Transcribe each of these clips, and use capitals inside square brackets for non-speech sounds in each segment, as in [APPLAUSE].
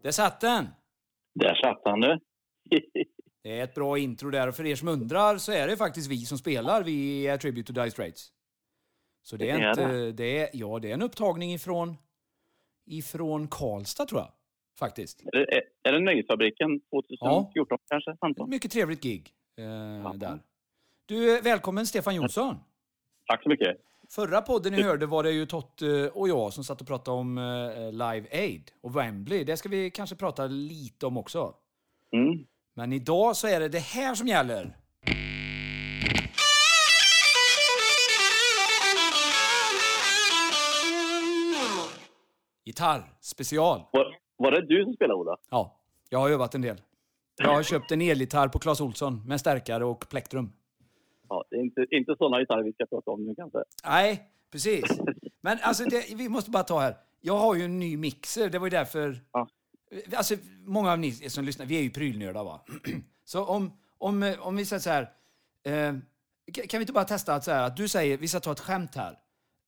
Ja, där satt den. Där satt han du. [LAUGHS] Det är ett bra intro där och för er som undrar så är det faktiskt vi som spelar, vi är Tribute to Dire Straits. Så det är, Det är inte, det. det är, ja det är en upptagning ifrån, ifrån Karlstad tror jag. Faktiskt. är, det, är det Nöjesfabriken 2014 kanske? 15? Mycket trevligt gig. Eh, där. Du, välkommen Stefan Jonsson. Tack så mycket. Förra podden ni hörde var det ju Totte och jag som satt och pratade om eh, Live Aid och Wembley. Det ska vi kanske prata lite om också. Mm. Men idag så är det det här som gäller. Gitarr special. Var, var det du som spelade Ola? Ja, jag har övat en del. Jag har köpt en elgitarr på Clas Olsson med stärkare och plektrum. Ja, det är inte, inte sådana gitarrer vi ska prata om nu kanske. Nej, precis. Men alltså, det, vi måste bara ta här. Jag har ju en ny mixer, det var ju därför... Ja. Alltså, många av ni som lyssnar, vi är ju prylnördar va? [CLEARS THROAT] Så om, om, om vi säger så här... Eh, kan vi inte bara testa att, så här, att du säger, vi ska ta ett skämt här.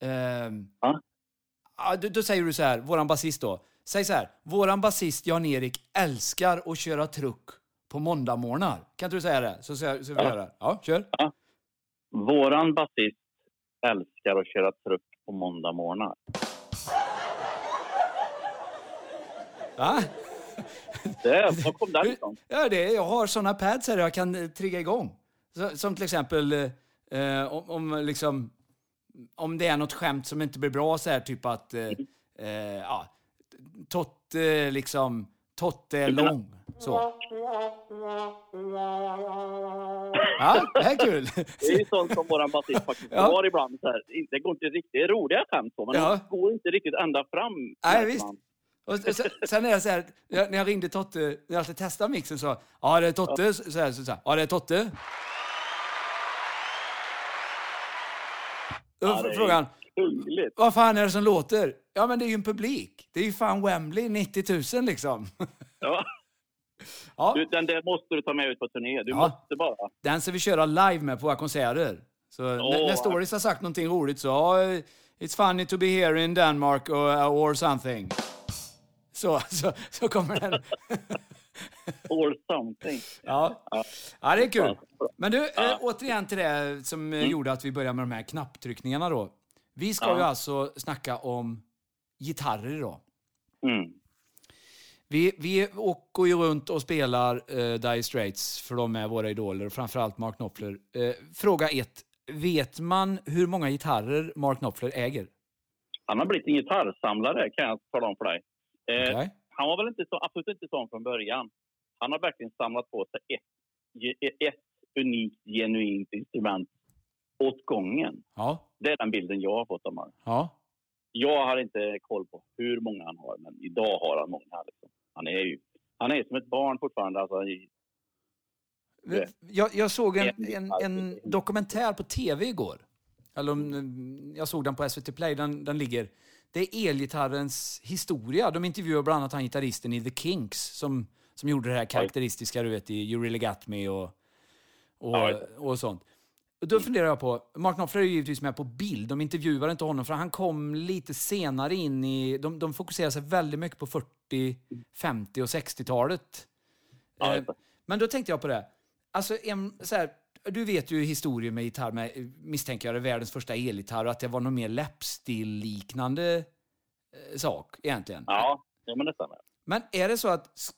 Eh, Ja. ja, då, då säger du så här, våran basist då. Säg så här, våran basist Jan-Erik älskar att köra truck på måndagmorgnar. Kan inte du säga det? Så, så, så vi Ja. gör det. Ja, kör. Våran basist älskar att köra truck på måndag morgnar. Va? Det, var kom den ifrån? Ja, det jag har såna pads här jag kan eh, trigga igång. Så, som till exempel eh, eh, om, om, liksom, om det är något skämt som inte blir bra, så här typ att eh, eh, ja, Totte liksom, Totte är lång. Så. Ja, det här är kul. Det är ju sånt som våran basist faktiskt Ja. har ibland. Så här. Det går inte riktigt, det är roliga skämt så, men Ja. de går inte riktigt ända fram. Nej, visst. Och sen, är det så här, när jag ringde Totte, när jag testa mixen så, ja det är Totte, så här, så här, ja det är Totte. Då Ja, det är Kungligt. vad fan är det som låter? Ja men det är ju en publik. Det är ju fan Wembley, 90 000 liksom. Ja. [LAUGHS] Ja, Du, den där måste du ta med ut på turné. Du Ja. måste bara. den ska vi köra live med på våra konserter. Så när, när Stories har sagt någonting roligt så, ja, it's funny to be here in Denmark or, or something. Så, så, så kommer den. [LAUGHS] Or something. Ja. ja, det är kul. Men du, Ja. eh, återigen till det som eh, gjorde att vi började med de här knapptryckningarna då. Vi ska Ja. ju alltså snacka om gitarrer idag. Mm. Vi, vi åker ju runt och spelar uh, Dire Straits, för de är våra idoler, framförallt Mark Knopfler. Eh, fråga ett. Vet man hur många gitarrer Mark Knopfler äger? Han har blivit en gitarrsamlare kan jag tala om för dig. Eh, Okej. Han var väl inte så, absolut inte sån från början. Han har verkligen samlat på sig ett, ett unikt, genuint instrument åt gången. Ja. Det är den bilden jag har fått av honom. ja. Jag har inte koll på hur många han har, men idag har han många. Liksom. Han är ju han är som ett barn fortfarande. Alltså, i-. Jag, jag såg en, En en, dokumentär på tv igår. Eller om, jag såg den på SVT Play, den, den ligger. Det är elgitarrens historia. De intervjuar bland annat han gitarristen i The Kinks som, som gjorde det här karaktäristiska, du vet, i You Really Got Me och, och, och sånt. Då funderar jag på, Mark Knopfler är ju givetvis med på bild, de intervjuar inte honom för han kom lite senare in i, de, de fokuserar sig väldigt mycket på 40, 50 och 60-talet. Ja, Eh. Men då tänkte jag på det. Alltså, en, så här, du vet ju historien med gitarr, med, misstänker jag, det är världens första elgitarr och att det var någon mer läppstill-liknande eh, sak egentligen. ja, ja, men det stämmer. Men är det så att,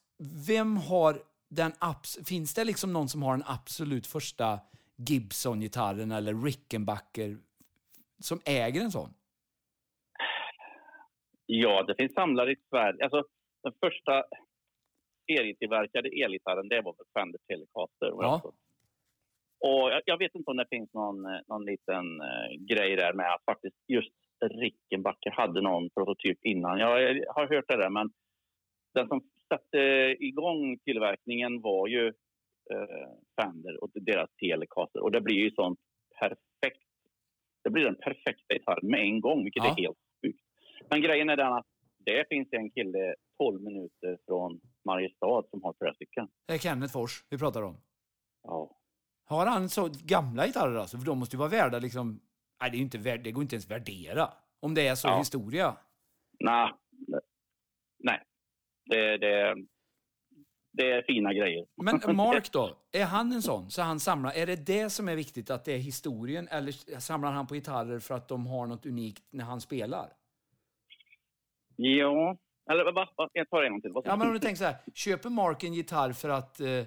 vem har den abs- finns det liksom någon som har den absolut första Gibson-gitarren eller Rickenbacker som äger en sån? Ja, det finns samlare i Sverige. Alltså, den första serietillverkade elgitarren, det var Fender Telecaster. Ja. Och jag, jag vet inte om det finns någon, eh, någon liten eh, grej där med att faktiskt just Rickenbacker hade någon prototyp innan. Jag, jag har hört det där, men den som satte igång tillverkningen var ju eh, Fender och deras Telecaster. Och det blir ju sånt perfekt. Det blir den perfekta gitarren med en gång, vilket Ja. är helt sjukt. Men grejen är den att det finns en kille 12 minuter från Mariestad som har flera stycken. Det är Kenneth Fors vi pratar om. Ja. Har han så gamla gitarrer alltså? För de måste ju vara värda liksom... Nej, det, är inte, värd- det går inte ens värdera. Om det är så Ja. historia. Nej, nej. Det Det, det, det är fina grejer. Men [LAUGHS] Mark då, är han en sån? Så han samlar, är det det som är viktigt, att det är historien? Eller samlar han på gitarrer för att de har något unikt när han spelar? Ja, eller vad? Va, jag tar en gång till. Ja, men om du tänker så här, köper Mark en gitarr för att, eh,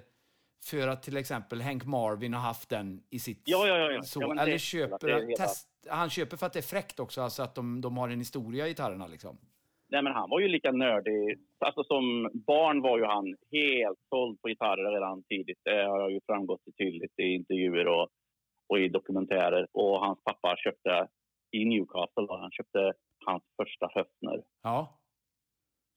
för att till exempel Hank Marvin har haft den i sitt... Ja, ja, ja, ja. Så, Ja, eller det- köper, det test, han köper för att det är fräckt också, alltså att de, de har en historia i gitarrerna liksom. Nej, men han var ju lika nördig. Alltså, som barn var ju han helt såld på gitarrer redan tidigt. Det har ju framgått tydligt i intervjuer och, och i dokumentärer. Och hans pappa köpte i Newcastle, han köpte hans första Höfner. Ja.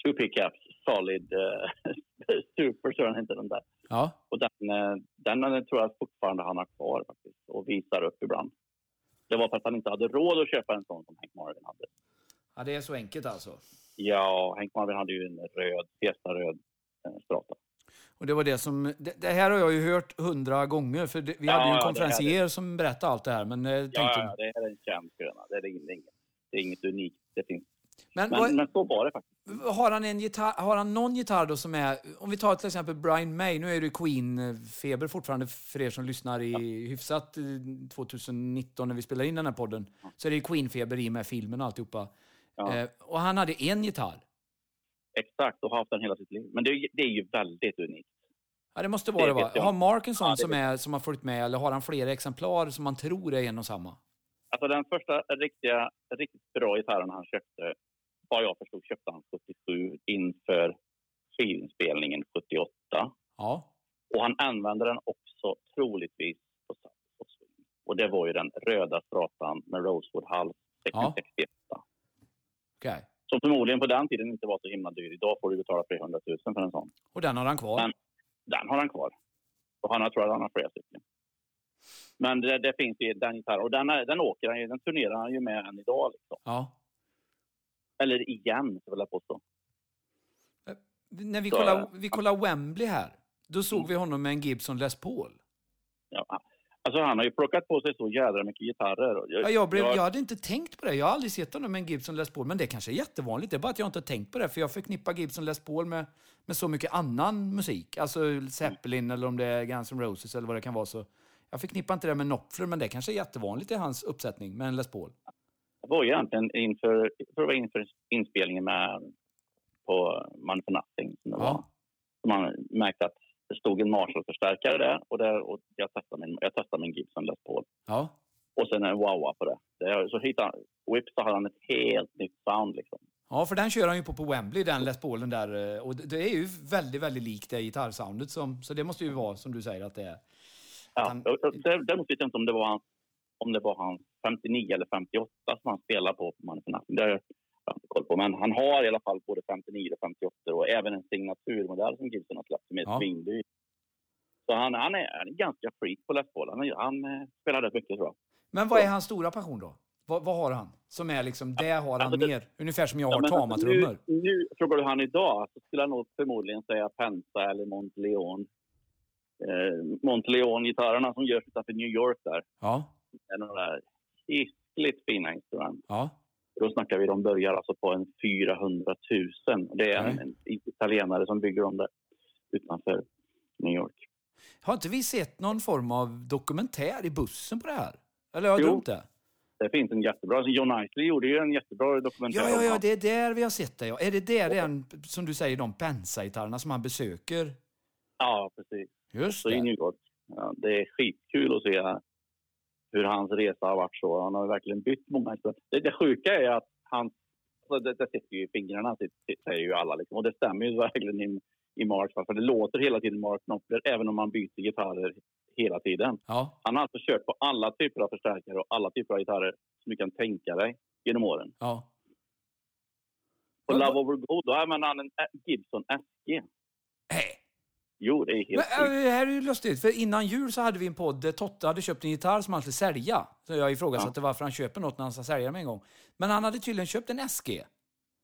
Two pickups, solid, uh, [LAUGHS] super, så den inte den där. Ja. Och den, eh, den eh, tror jag fortfarande han har kvar faktiskt och visar upp ibland. Det var för att han inte hade råd att köpa en sån som Hank Marvin hade. Ja, det är så enkelt alltså. Ja, Hank Marvin hade ju en röd, Fiesta-röd eh, strata. Och det var det som, det, det här har jag ju hört hundra gånger, för det, vi Ja, hade ju en ja, konferencier som berättade allt det här, men eh, Ja, tänkte... ja, det är en känd skröna. Det är inget, det är inget unikt. Det finns. Men, Men, vad, men så var det faktiskt. har, han en gitarr, har han någon gitarr då som är, om vi tar till exempel Brian May, nu är det Queen-feber fortfarande för er som lyssnar i hyfsat eh, 2019 när vi spelar in den här podden, så är det Queen-feber i med filmen och alltihopa. Ja. Eh, och han hade en gitarr. Exakt, och har haft den hela sitt liv. Men det, är ju- det är ju väldigt unikt. Ja, det måste vara Det va? Har Mark en sån Ja, som, är, som har följt med, eller har han flera exemplar som man tror är en och samma? Alltså den första riktiga, riktigt bra gitarren han köpte, vad jag förstod, köpte han 77 inför skivinspelningen 78. Ja. Och han använde den också troligtvis på Swing. Och det var ju den röda stratan med Rosewood hals Ja. 61. Okej. Som förmodligen på den tiden inte var så himla dyr. Idag får du betala 300 000 för en sån. Och den har han kvar? Men- Den har han kvar. Och han har, tror jag han har flera stycken. Men det, det finns ju den gitarren. Och den, den åker han ju, den turnerar han ju med än idag. Liksom. Ja. Eller igen, vill jag påstå. När vi kollar, vi kollar Wembley här, då såg vi honom med en Gibson Les Paul. Ja. Alltså han har ju plockat på sig så jädra mycket gitarrer. Och Ja, jag, blev, jag hade inte tänkt på det. Jag har aldrig sett honom med en Gibson Les Paul, men det kanske är jättevanligt. Det är bara att jag inte har tänkt på det, för jag förknippar Gibson Les Paul med, med så mycket annan musik. Alltså Zeppelin eller om det är Guns N' Roses eller vad det kan vara. Så jag förknippar inte det med Knopfler, men det kanske är jättevanligt i hans uppsättning med en Les Paul. Det var egentligen inför, jag det var inför inspelningen med, på Man for Nothing. Som det var. Ja. Så man märkte att det stod en Marshall-förstärkare där och, där, och jag, testade min, jag testade min Gibson Les Paul. Ja. Och sen en wowa på det. det så hittade Whip så hade han ett helt nytt sound liksom. Ja, för den kör han ju på på Wembley, den Les Paulen där. eh, Och det det är ju väldigt, väldigt likt det gitarrsoundet. Som, så det måste ju vara, som du säger, att det är. Ja, Han- Däremot vet jag inte om det var hans, om det var hans 59 eller 58 som han spelade på på. Det koll på. Men han har i alla fall både 59 och 58 och även en signaturmodell som Gibson har släppt som är Ja. svindyr. Så han, han, är, han är ganska freak på Paul. Han, han eh, spelar rätt mycket tror jag. Men vad är hans stora passion då? Vad, vad har han? Som är liksom, det har han Alltså det- mer. Ungefär som jag har Ja, alltså, tamatrummor. nu, nu frågar du han idag så skulle han nog förmodligen säga Pensa eller Monteleon. Eh, Monteleon-gitarrerna som görs utanför New York där. Ja, är några hiskligt fina instrument. ja. Då snackar vi, de börjar alltså på en 400 000. Och Det är en, en italienare som bygger om det utanför New York. Har inte vi sett någon form av dokumentär i bussen på det här? Eller har jag dumt det? Det finns en jättebra, alltså John Isley gjorde ju en jättebra dokumentär Ja, ja, ja, det är där vi har sett det. Ja. Är det där den, som du säger, de Pensa-gitarrerna som han besöker? Ja, precis. Just Så i. New York. Ja, det är skitkul att se hur hans resa har varit så. Han har verkligen bytt många. Det, det sjuka är att han... Alltså det, det sitter ju i fingrarna, säger ju alla. Liksom. Och det stämmer ju verkligen i, i Marks. För det låter hela tiden Mark Knopfler, även om man byter gitarrer hela tiden. Ja, Han har alltså kört på alla typer av förstärkare och alla typer av gitarrer som du kan tänka dig genom åren. ja. På Love Over Gold, då använder han en Gibson SG. Jo, det är helt Men, sjukt. det här är ju lustigt, för innan jul så hade vi en podd där Totte hade köpt en gitarr som han skulle sälja. Så jag ifrågasatte varför han köper något när han ska sälja det med en gång. Men han hade tydligen köpt en SG.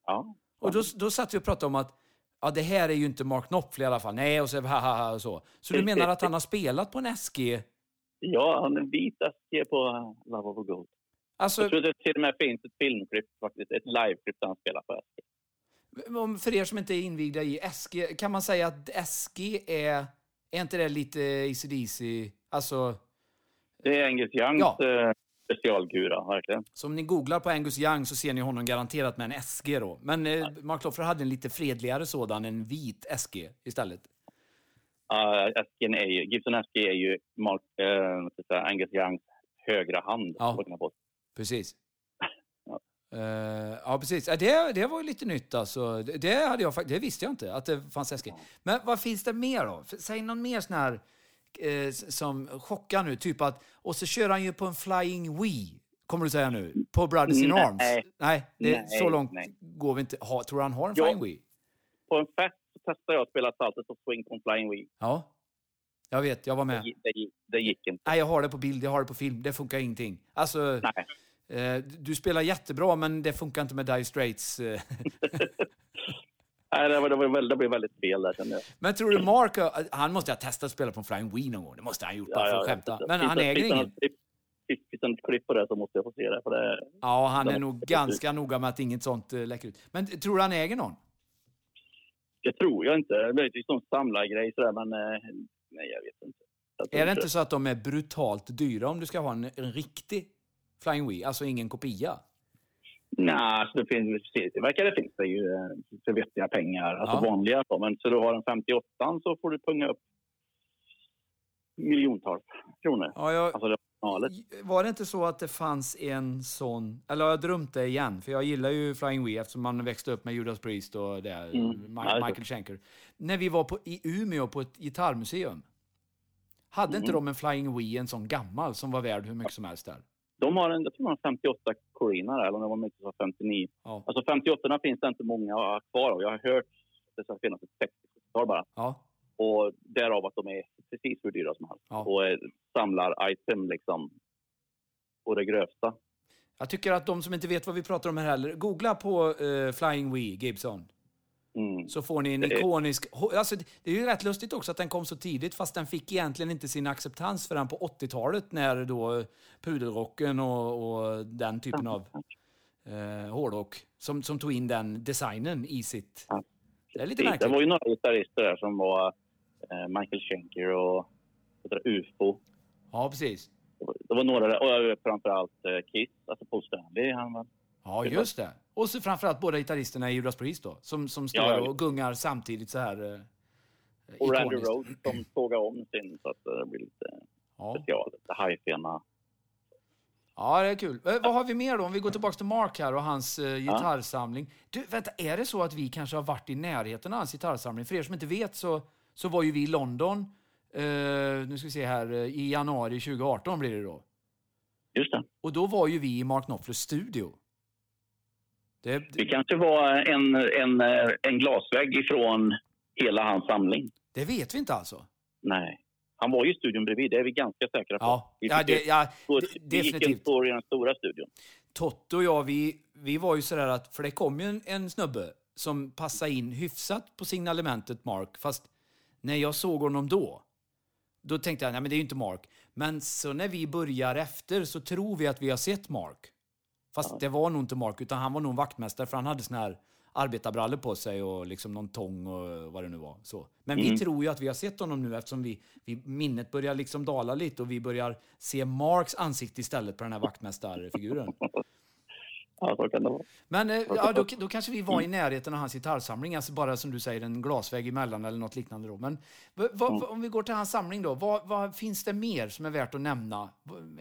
Ja. Och då, då satt vi och pratade om att ja, det här är ju inte Mark Knopfler i alla fall. Nej, och så ha, ha, ha, och så. Så du menar att han har spelat på en SG? ja, han har en vit SG på uh, Love Over Gold. Alltså, Jag tror det till och med finns ett filmklipp, faktiskt, ett liveklipp där han spelar på SG. Om, för er som inte är invigda i SG, kan man säga att SG är... Är inte det lite ACDC? Alltså, Det är Angus Youngs Ja. eh, specialkura, verkligen. så om ni googlar på Angus Young så ser ni honom garanterat med en SG då. Men eh, Mark Knopfler hade en lite fredligare sådan, en vit SG istället. Uh, SG'n är ju, Gibson SG är ju Mark, säga, Angus Youngs högra hand. Ja. Precis. Ja. Eh, ja, precis. Det, det var ju lite nytt alltså. Det, det, hade jag, det visste jag inte, att det fanns SG. Men vad finns det mer då? Säg någon mer sån här eh, som chockar nu. Typ att, och så kör han ju på en Flying Wii, kommer du säga nu, på Brothers in. Arms. Nej, det, Nej, så långt nej. går vi inte. Ha, tror du han har en Ja. Flying Wii? På en fest så testade jag att spela Saltet och Swing på en Flying Wii. Ja. Jag vet, jag var Det, med. det, gi- det gick inte. Nej, jag har det på bild, jag har det på film. Det funkar ingenting. Alltså, Nej. Eh, du spelar jättebra, men det funkar inte med Dire Straits. Eh. [LAUGHS] Nej, det, var, det, var det blev väldigt fel där kände jag. Men tror du Mark, har- han måste ha testat att spela på en Flying Wii någon gång. Det måste han ha gjort bara för att skämta. Men han äger ingen. Finns det något klipp på det så måste jag få se det. För det Ja, han är nog ganska noga med att inget sånt eh, läcker ut. Men tror du han äger någon? det tror jag inte. Det är ju sån samlargrej sådär, men eh, nej, jag vet inte. Är det inte så att de är brutalt dyra om du ska ha en, en riktig Flying Wii? Alltså ingen kopia? Nej, alltså det finns, det verkar det finns det ju eh, för vettiga pengar. Alltså Ja. vanliga. så. Men så du har en 58 så får du punga upp miljontals kronor. Ja, jag, Alltså det originalet. var det inte så att det fanns en sån... Eller har jag drömt det igen? För jag gillar ju Flying Wii eftersom man växte upp med Judas Priest och det, Mm. Är Michael Schenker. När vi var på, i Umeå på ett gitarrmuseum. Hade inte Mm. de en Flying Wii, en sån gammal, som var värd hur mycket som helst där? De har en, jag tror de har 58 Corina där, eller om mycket så 59. Ja. Alltså 58 finns det inte många kvar av. Jag har hört att det ska finnas ett 60-tal bara. Ja. Och därav att de är precis hur dyra som helst. Ja. Och eh, samlar item liksom. Och det grövsta. Jag tycker att de som inte vet vad vi pratar om här heller, googla på eh, Flying Wii Gibson. Mm. Så får ni en Det ikonisk... Alltså, det är ju rätt lustigt också att den kom så tidigt fast den fick egentligen inte sin acceptans förrän på 80-talet när då pudelrocken och, och den typen av eh, hårdrock som, som tog in den designen i sitt... Ja. Det är lite Det märkligt. var ju några gitarrister där som var eh, Michael Schenker och det, UFO. Ja, precis. Det var, det var några och eh, framförallt eh, Kiss, alltså Paul Stanley. Han var, Ja, just det. Och så framförallt båda gitarristerna i Judas Priest då, som, som står Ja, och gungar samtidigt så här eh, och Randy. Rhodes som sågade om sin så att det blir lite Ja. special. Lite hajfena. Ja, det är kul. Eh, vad har vi mer då? Om vi går tillbaka till Mark här och hans eh, gitarrsamling. Du, vänta, är det så att vi kanske har varit i närheten av hans gitarrsamling? För er som inte vet så, så var ju vi i London, eh, nu ska vi se här, eh, i januari 2018 blir det då. Just det. Och då var ju vi i Mark Knopflers studio. Det, Vi kanske var en, en, en glasvägg ifrån hela hans samling. det vet vi inte alltså. Nej. Han var ju i studion bredvid, det är vi ganska säkra på. Ja, ja, det, ja Så de- vi gick en definitivt. stor i den stora studion. Totte och jag, vi, vi var ju sådär att, för det kom ju en, en snubbe som passade in hyfsat på signalementet Mark, fast när jag såg honom då, då tänkte jag, nej men det är ju inte Mark. Men så när vi börjar efter så tror vi att vi har sett Mark. Fast det var nog inte Mark, utan han var nog en vaktmästare för han hade såna här arbetarbrallor på sig och liksom någon tång och vad det nu var. Så. Men vi tror ju att vi har sett honom nu eftersom vi, vi, minnet börjar liksom dala lite och vi börjar se Marks ansikte istället på den här vaktmästarfiguren. [LAUGHS] Ja, så kan det vara. Men eh, ja, då, då kanske vi var i närheten av hans gitarrsamling, alltså bara som du säger en glasvägg emellan eller något liknande. Då. Men v- vad- Mm. om vi går till hans samling då, vad, vad finns det mer som är värt att nämna?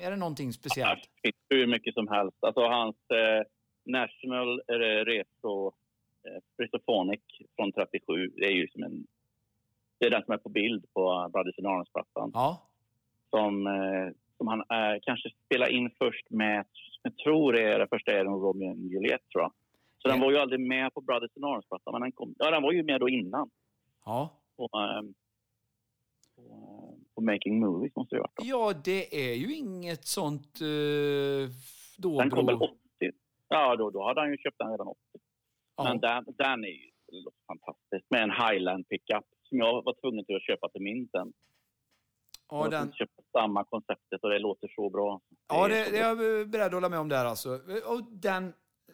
Är det någonting speciellt? Det finns hur mycket som helst. Alltså hans eh, National eh, Reso eh, från 37, det är ju som en... Det är den som är på bild på Brothers in Arms-plattan. Ja, Som, eh, som han eh, kanske spelade in först med, jag tror det är det första är den Romeo och Juliet tror jag. Så den var ju aldrig med på Brothers in Arms-plattan, men den, kom, ja, den var ju med då innan. ja. På, eh, på, eh, på Making Movies måste det ha varit. då. ja, det är ju inget sånt eh, då Den kom väl bro. 80? Ja, då, då hade han ju köpt den redan 80. Ja. Men den, den är ju fantastisk. Med en Highland pickup som jag var tvungen till att köpa till min sen. Ja, den, köpa samma konceptet och det låter så bra. ja det, det är jag beredd att hålla med om där alltså. Och den,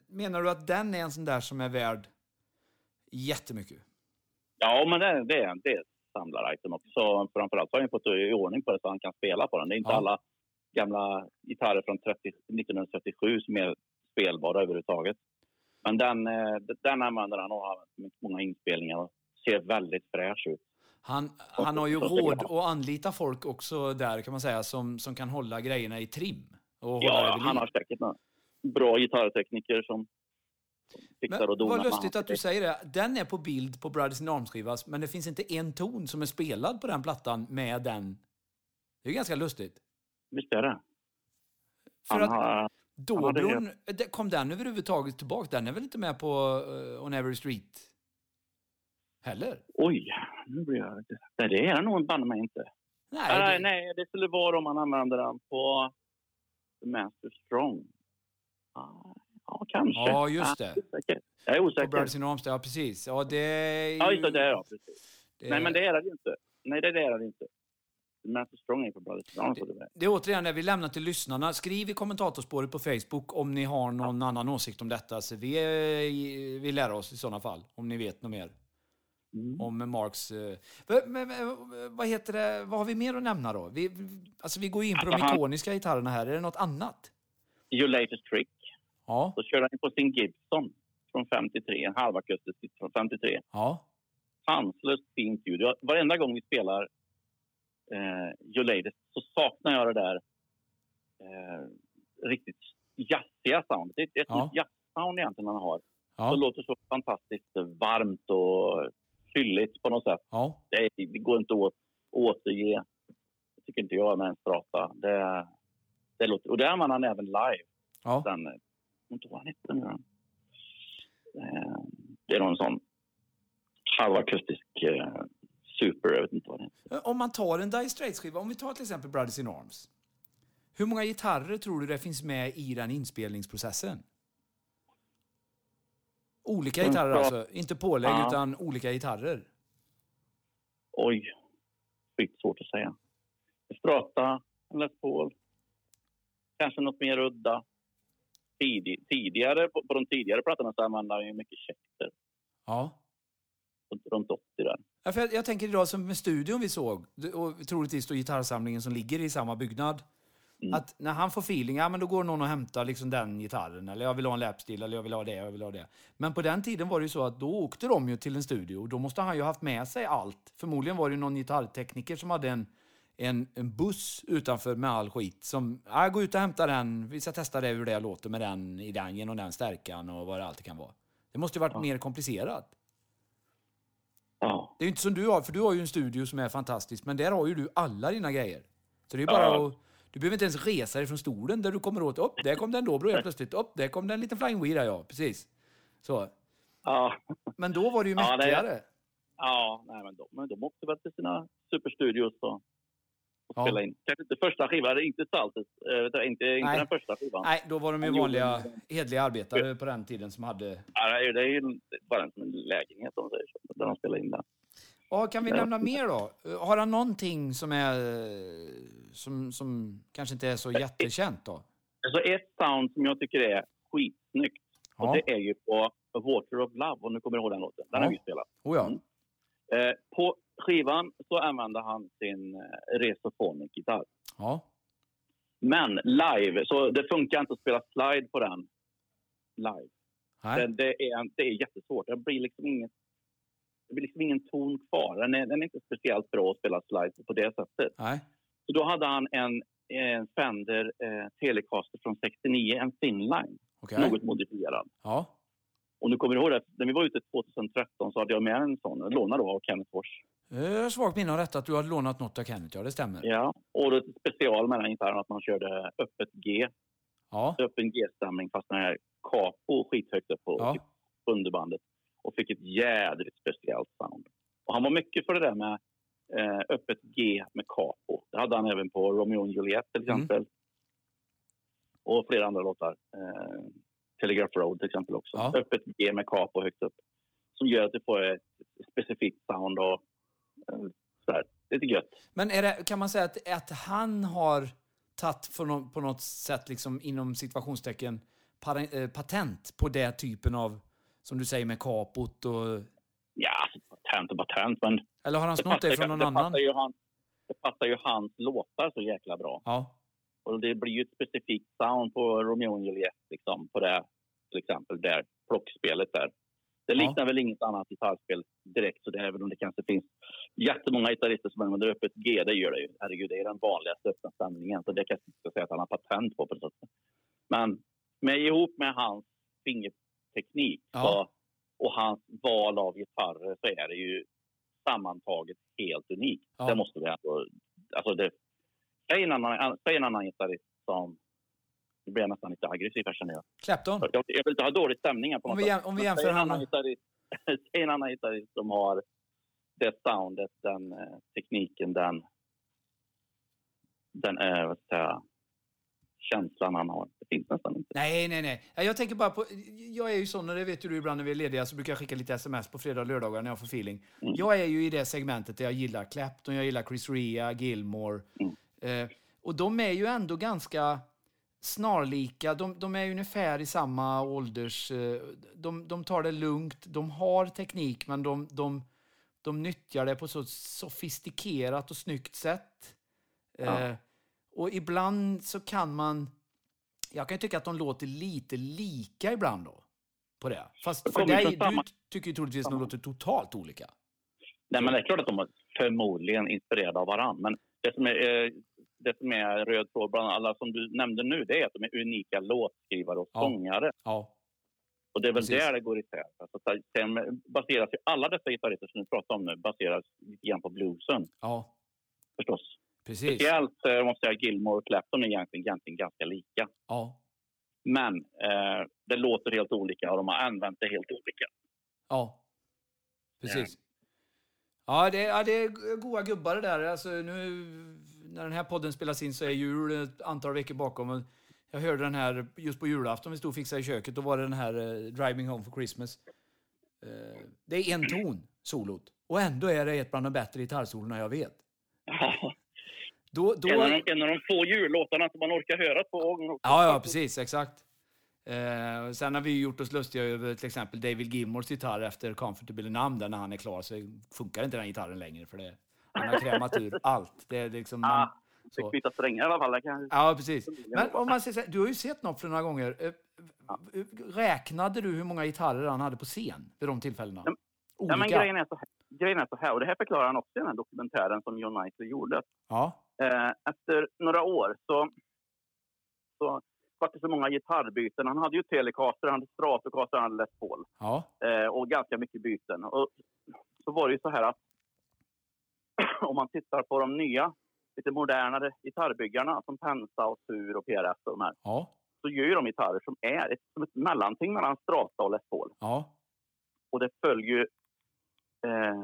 menar du att den är en sån där som är värd Jättemycket. Ja, men det, det, är, det är ett samlar-item också. Framförallt har han fått i ordning på det så han kan spela på den. Det är inte Ja. alla gamla gitarrer från 30, 1937 som är spelbara överhuvudtaget. Men den, eh, den använder han och har många inspelningar och ser väldigt fräsch ut. Han, han har ju råd att anlita folk också där kan man säga som, som kan hålla grejerna i trim. Och Ja, han har säkert några bra gitarrtekniker som fixar och donar. vad lustigt att du säger det. Den är på bild på Brothers in Arms-skivan, men det finns inte en ton som är spelad på den plattan med den. Det är ganska lustigt. Visst är det. För Han att har, Dobron, kom den överhuvudtaget tillbaka? Den är väl inte med på uh, On Every Street heller? oj, nu blir jag. Nej, det är det nog banne mig inte. Nej, det, nej, det skulle vara om man använder den på The Master Strong. Ah, Ja, kanske. Ja, just Jag är det. Jag är på osäker. Brothers in Arms, ja precis. Ja, det är Ja, just det. det är jag. Precis. det- Nej, men det är det inte. Nej, det är det inte. Master Strong är på Brothers Strong. så det är- Det är återigen det vi lämnar till lyssnarna. Skriv i kommentatorspåret på Facebook om ni har någon annan åsikt om detta. Så vi, vi lär oss i sådana fall, om ni vet något mer Mm. om Marks... eh, vad- men- men, vad heter det? Vad har vi mer att nämna då? Vi, alltså vi går in på de Alltså, han- ikoniska gitarrerna här. Är det något annat? Your latest trick. Ja. Då körde han på sin Gibson från 53, en halvakustisk från 53. Ja. sanslöst fint ljud. Jag- Varenda gång vi spelar eh, Your Latest så saknar jag det där eh, riktigt jazziga soundet. Det är ett Ja. ja. jazzsound egentligen han har. Det Ja. låter så fantastiskt varmt och fylligt på något sätt. Ja. Det, det går inte att återge, det tycker inte jag, med en strata. Det, det låter, och det använder han även live. ja. Den, inte vad han hette nu. Eh, Det är någon sån halvakustisk eh, super, jag vet inte vad det är. Om man tar en Dire Straits-skiva, om vi tar till exempel Brothers in Arms. Hur många gitarrer tror du det finns med i den inspelningsprocessen? Olika gitarrer alltså, inte pålägg Ja. utan olika gitarrer. Oj, skit svårt att säga. Strata, en Les Paul, kanske något mer udda. Tidig, tidigare, på, på de tidigare plattorna så använde han ju mycket Schecter, Ja. runt 80 där. Ja, för jag, jag tänker idag som med studion vi såg, och troligtvis då gitarrsamlingen som ligger i samma byggnad. Mm. Att när han får feeling, ja men då går någon och hämtar liksom den gitarren, eller jag vill ha en lapstil, eller jag vill ha det, jag vill ha det. Men på den tiden var det ju så att då åkte de ju till en studio, och då måste han ju haft med sig allt. Förmodligen var det ju någon gitarrtekniker som hade en, en, en buss utanför med all skit. Som, ja, gå ut och hämta den, vi ska testa det hur det låter med den i den, genom den stärkan och vad det alltid kan vara. Det måste ju varit mer komplicerat. Ja, Det är ju inte som du har, för du har ju en studio som är fantastisk, men där har ju du alla dina grejer. Så det är bara Ja. att... Du behöver inte ens resa dig från stolen där du kommer åt, upp, där kom den dobro helt plötsligt, upp, där kom den en liten flying wheel ja, precis. Så. ja, Men då var det ju Ja, det- mäktigare. ja nej, men de, men de åkte väl till sina superstudios och, och Ja. spelade in. Kanske inte första skivan, inte Saltet, äh, inte, inte den första skivan. Nej, då var de ju Han vanliga, hedliga arbetare på den tiden som hade... Ja, det är ju- det bara en lägenhet om säger så, där de spelar in den. Vad kan vi Ja. nämna mer då? Har han någonting som är... Som, som kanske inte är så jättekänt då? Alltså ett sound som jag tycker är skitsnyggt, Ja. och det är ju på Water of Love, om du kommer ihåg den låten. Den Ja. har vi spelat. Oh ja. Mm. Eh, på skivan så använde han sin eh, Resophonic-gitarr. Ja. Men live, så det funkar inte att spela slide på den live. Det, det, är, det är jättesvårt. Det blir liksom inget det blir liksom ingen ton kvar. Den är, den är inte speciellt bra att spela slide på det sättet. Nej. Så då hade han en, en Fender eh, Telecaster från 69, en Thinline, Okej. något modifierad. Ja. Och nu kommer du ihåg det, när vi var ute 2013 så hade jag med en sån, lånad då av Kenneth Fors. Jag har svagt minne av detta, att du har lånat något av Kenneth, ja det stämmer. Ja, och det special med den gitarren att man körde öppet G, Ja. öppen G-stämning fast den här capo skithögt upp på Ja. typ underbandet och fick ett jädrigt speciellt sound. Och han var mycket för det där med eh, öppet G med capo. Det hade han även på Romeo och Juliet till Mm. exempel. Och flera andra låtar. Eh, Telegraph Road till exempel också. Ja. Öppet G med capo högt upp. Som gör att du får ett specifikt sound och eh, sådär. Lite gött. Men det, kan man säga att, att han har tagit nå- på något sätt, liksom, inom situationstecken, eh, patent på det typen av, som du säger med kapot och patent och patent, men Eller har han snott det från någon det annan? Ju han, det passar ju hans låtar så jäkla bra. Ja. Och det blir ju ett specifikt sound på Romeo och Juliet, liksom, på det, till exempel, där plockspelet där. Det Ja. liknar väl inget annat gitarrspel direkt, så det, även om det kanske finns jättemånga gitarrister som använder öppet G, det gör det ju. Herregud, det är den vanligaste öppna stämningen, så det kan jag inte säga att han har patent på. på det sättet. Men med, ihop med hans fingerteknik Ja. och hans val av gitarrer så är det ju sammantaget helt unikt. Ja. Det måste vi ändå... Alltså det, säg, en annan, säg en annan gitarrist som... Nu blir jag nästan lite aggressiv här känner jag. Clapton? Jag, jag vill inte ha dålig stämning här på Om något vi, sätt. om vi jämför säg en annan gitarrist, [LAUGHS] säg en annan gitarrist som har det soundet, den eh, tekniken, den... Den är, vad ska jag säga, känslan han har. Det finns nästan inte. Nej, nej, nej. Ja, Jag tänker bara på... Jag är ju sån, och det vet du ibland när vi är lediga, så brukar jag skicka lite sms på fredag och lördagar när jag får feeling. Mm. Jag är ju i det segmentet där jag gillar Clapton, jag gillar Chris Rea, Gilmore. Mm. Eh, och de är ju ändå ganska snarlika. De, de är ungefär i samma ålders... Eh, de, de tar det lugnt, de har teknik, men de, de, de nyttjar det på så sofistikerat och snyggt sätt. Ja. Eh, och ibland så kan man... Jag kan ju tycka att de låter lite lika ibland då. På det. Fast för dig, samma- du tycker ju troligtvis att de låter totalt olika. Nej, men det är klart att de är förmodligen inspirerade av varandra. Men det som är, eh, det som är röd tråd bland alla som du nämnde nu, det är att de är unika låtskrivare och Ja. sångare. Ja. Och det är väl Precis. där det går isär. Alltså, så- sen baseras ju alla dessa gitarrister som du pratar om nu baseras lite grann på bluesen Ja, förstås. Precis. Speciellt eh, måste jag Gilmore och Clapton är egentligen, egentligen ganska lika. Ja. Men eh, det låter helt olika och de har använt det helt olika. Ja. Precis. Ja, det, ja, det är goa gubbar det där. Alltså, nu, när den här podden spelas in så är jul ett antal veckor bakom. Jag hörde den här just på julafton, vi stod och fixade i köket. Då var det den här eh, Driving Home for Christmas. Eh, det är en ton, solot. Och ändå är det ett bland de bättre gitarrsolorna jag vet. Ja. Då, då, En, av de, en av de få jullåtarna som man orkar höra två gånger. Ja, ja, precis. Exakt. Eh, sen har vi gjort oss lustiga över till exempel David Gilmores gitarr efter Comfortable Numb. Där när han är klar så funkar inte den gitarren längre för det. Han har krämat ur [LAUGHS] allt. Det är liksom... Man, Ah, så. Fick byta strängar i alla fall. Kan... Ja, precis. Men om man säger du har ju sett Knopfler några gånger. Eh, Räknade du hur många gitarrer han hade på scen vid de tillfällena? Ja, Olika? Ja, men grejen är, så här, grejen är så här, och det här förklarar han också i den här dokumentären som John Knightley gjorde. Ja. Eh, efter några år så, så var det så många gitarrbyten. Han hade ju Telecaster, han hade Stratocaster, han hade Les Paul. Ja. Eh, och ganska mycket byten. Och så var det ju så här att [CLEARS THROAT] om man tittar på de nya, lite modernare gitarrbyggarna som Pensa och Sur och PRS och de här, Ja. så gör ju de gitarrer som är ett, som ett mellanting mellan Strata och Les Paul. Ja. Och det föll ju... Eh,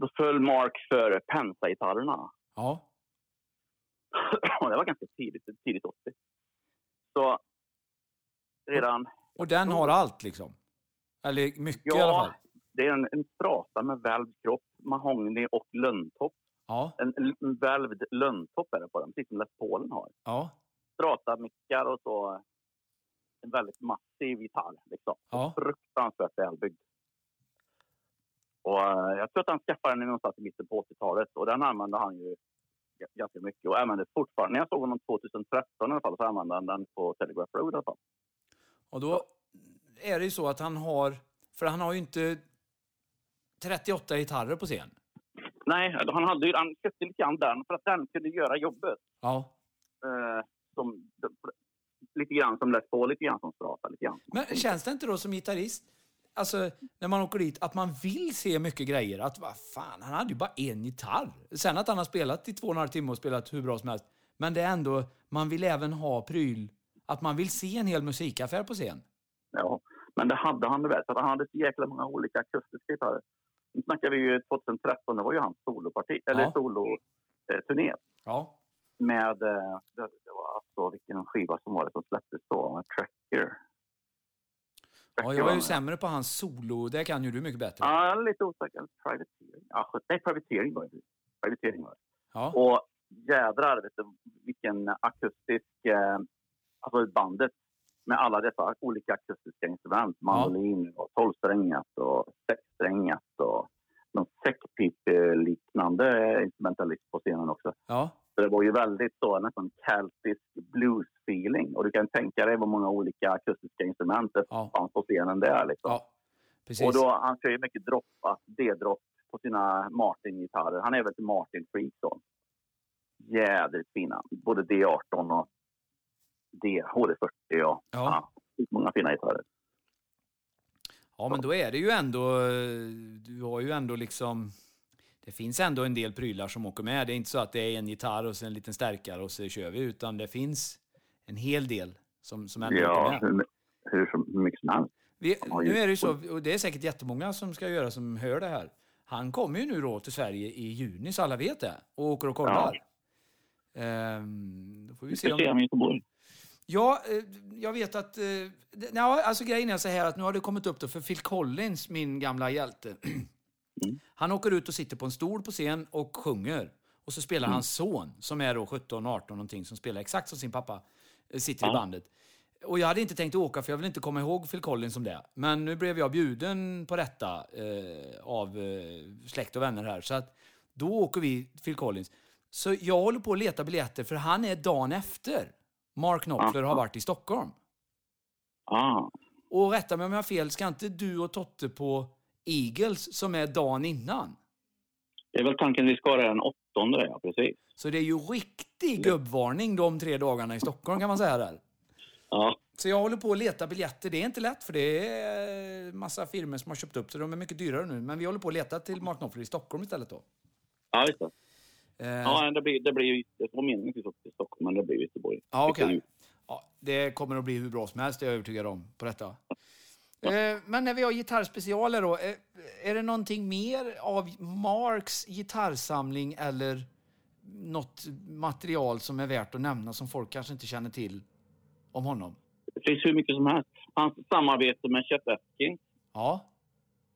då föll Mark för Pensa-gitarrerna. Ja. Och [COUGHS] det var ganska tidigt, tidigt 80. Så redan... Och den har allt liksom? Eller mycket i alla fall? Ja, det är en, en strata med välvd kropp, mahogny och lönntopp. Ja. En, en välvd lönntopp är det på den, precis som Les Paulen har. Ja. Strata-mickar och så en väldigt massiv gitarr. Liksom. Ja. Fruktansvärt välbyggd. Och, eh, jag tror att han skaffade den någonstans i mitten på 80-talet och den använde han ju ganska mycket och använde fortfarande. När jag såg honom 2013 i alla fall så använde han den på Telegraph Road i alla fall. Och då är det ju så att han har... För han har ju inte 38 gitarrer på scen. Nej, han, hade ju, han köpte lite grann den för att den kunde göra jobbet. Ja. Eh, som, lite grann som Les Paul, lite grann som Strata. Lite grann. Men känns det inte då som gitarrist, alltså när man åker dit, att man vill se mycket grejer? Att vad fan, han hade ju bara en gitarr. Sen att han har spelat i två och en halv timme och spelat hur bra som helst. Men det är ändå, man vill även ha pryl, att man vill se en hel musikaffär på scen. Ja, men det hade han väl. För han hade så jäkla många olika akustiska gitarrer. Nu snackar vi ju 2013, det var ju hans soloparti, eller Ja. soloturné. Ja. Med, eh, det, det var alltså vilken skiva som var det som släpptes då, Tracker. Ja jag var är ju sämre på hans solo, det kan ju du mycket bättre. Ja, lite osäker. Privateering. Ja, nej, privateering var det. Privateering var det. Ja. Och jädrar vet du, vilken akustisk... Eh, alltså bandet med alla dessa olika akustiska instrument. Mandolin och tolvsträngat och sexsträngat och någon säckpip-liknande instrumentalist på scenen också. Ja. Så det var ju väldigt så, nästan celtisk blues-feeling. Och du kan tänka dig vad många olika akustiska instrument det Ja. fanns på scenen där. Liksom. Ja. Och då, han kör ju mycket droppat, D-dropp på sina Martin-gitarrer. Han är väl ett Martin-freak då. Jädrigt fina. Både D18 och D, HD40 och Ja. ja, många fina gitarrer. Ja, men då är det ju ändå... Du har ju ändå liksom... Det finns ändå en del prylar som åker med. Det är inte så att det är en gitarr och sen en liten stärkare och så kör vi, utan det finns en hel del som, som ändå åker Ja, med. hur, hur, hur mycket som helst. Vi, Ja, nu är det ju så, och det är säkert jättemånga som ska göra som hör det här. Han kommer ju nu då till Sverige i juni, så alla vet det, och åker och kollar. Ehm, då får vi Vi se om... om Göteborg. Ja, eh, jag vet att... eh, Ja, alltså grejen är så här att nu har det kommit upp då för Phil Collins, min gamla hjälte. [CLEARS THROAT] Han åker ut och sitter på en stol på scen och sjunger. Och så spelar hans son, som är då 17, 18 någonting, som spelar exakt som sin pappa, eh, sitter i Ja. bandet. Och jag hade inte tänkt åka för jag vill inte komma ihåg Phil Collins som det. Men nu blev jag bjuden på detta eh, av eh, släkt och vänner här. Så att då åker vi Phil Collins. Så jag håller på att leta biljetter för han är dagen efter. Mark Knopfler har varit i Stockholm. Ah, Och rätta mig om jag har fel, ska inte du och Totte på Eagles som är dagen innan? det är väl tanken vi ska ha den åttonde, ja precis. Så det är ju riktig gubbvarning de tre dagarna i Stockholm kan man säga där. Ja, Så jag håller på att leta biljetter. Det är inte lätt för det är massa firmor som har köpt upp så de är mycket dyrare nu. Men vi håller på att leta till Mark Knopfler i Stockholm istället då. ja just det. Eh, Ja, det blir, det blir ju, det var meningen att vi skulle till Stockholm, men det blir Göteborg. Ja, okej. Ju- Ja, det kommer att bli hur bra som helst, det är jag övertygad om, på detta. Eh, Men när vi har gitarrspecialer då, eh, är det någonting mer av Marks gitarrsamling eller något material som är värt att nämna som folk kanske inte känner till om honom? Det finns hur mycket som helst. Hans samarbete med Chet Atkins. Ja,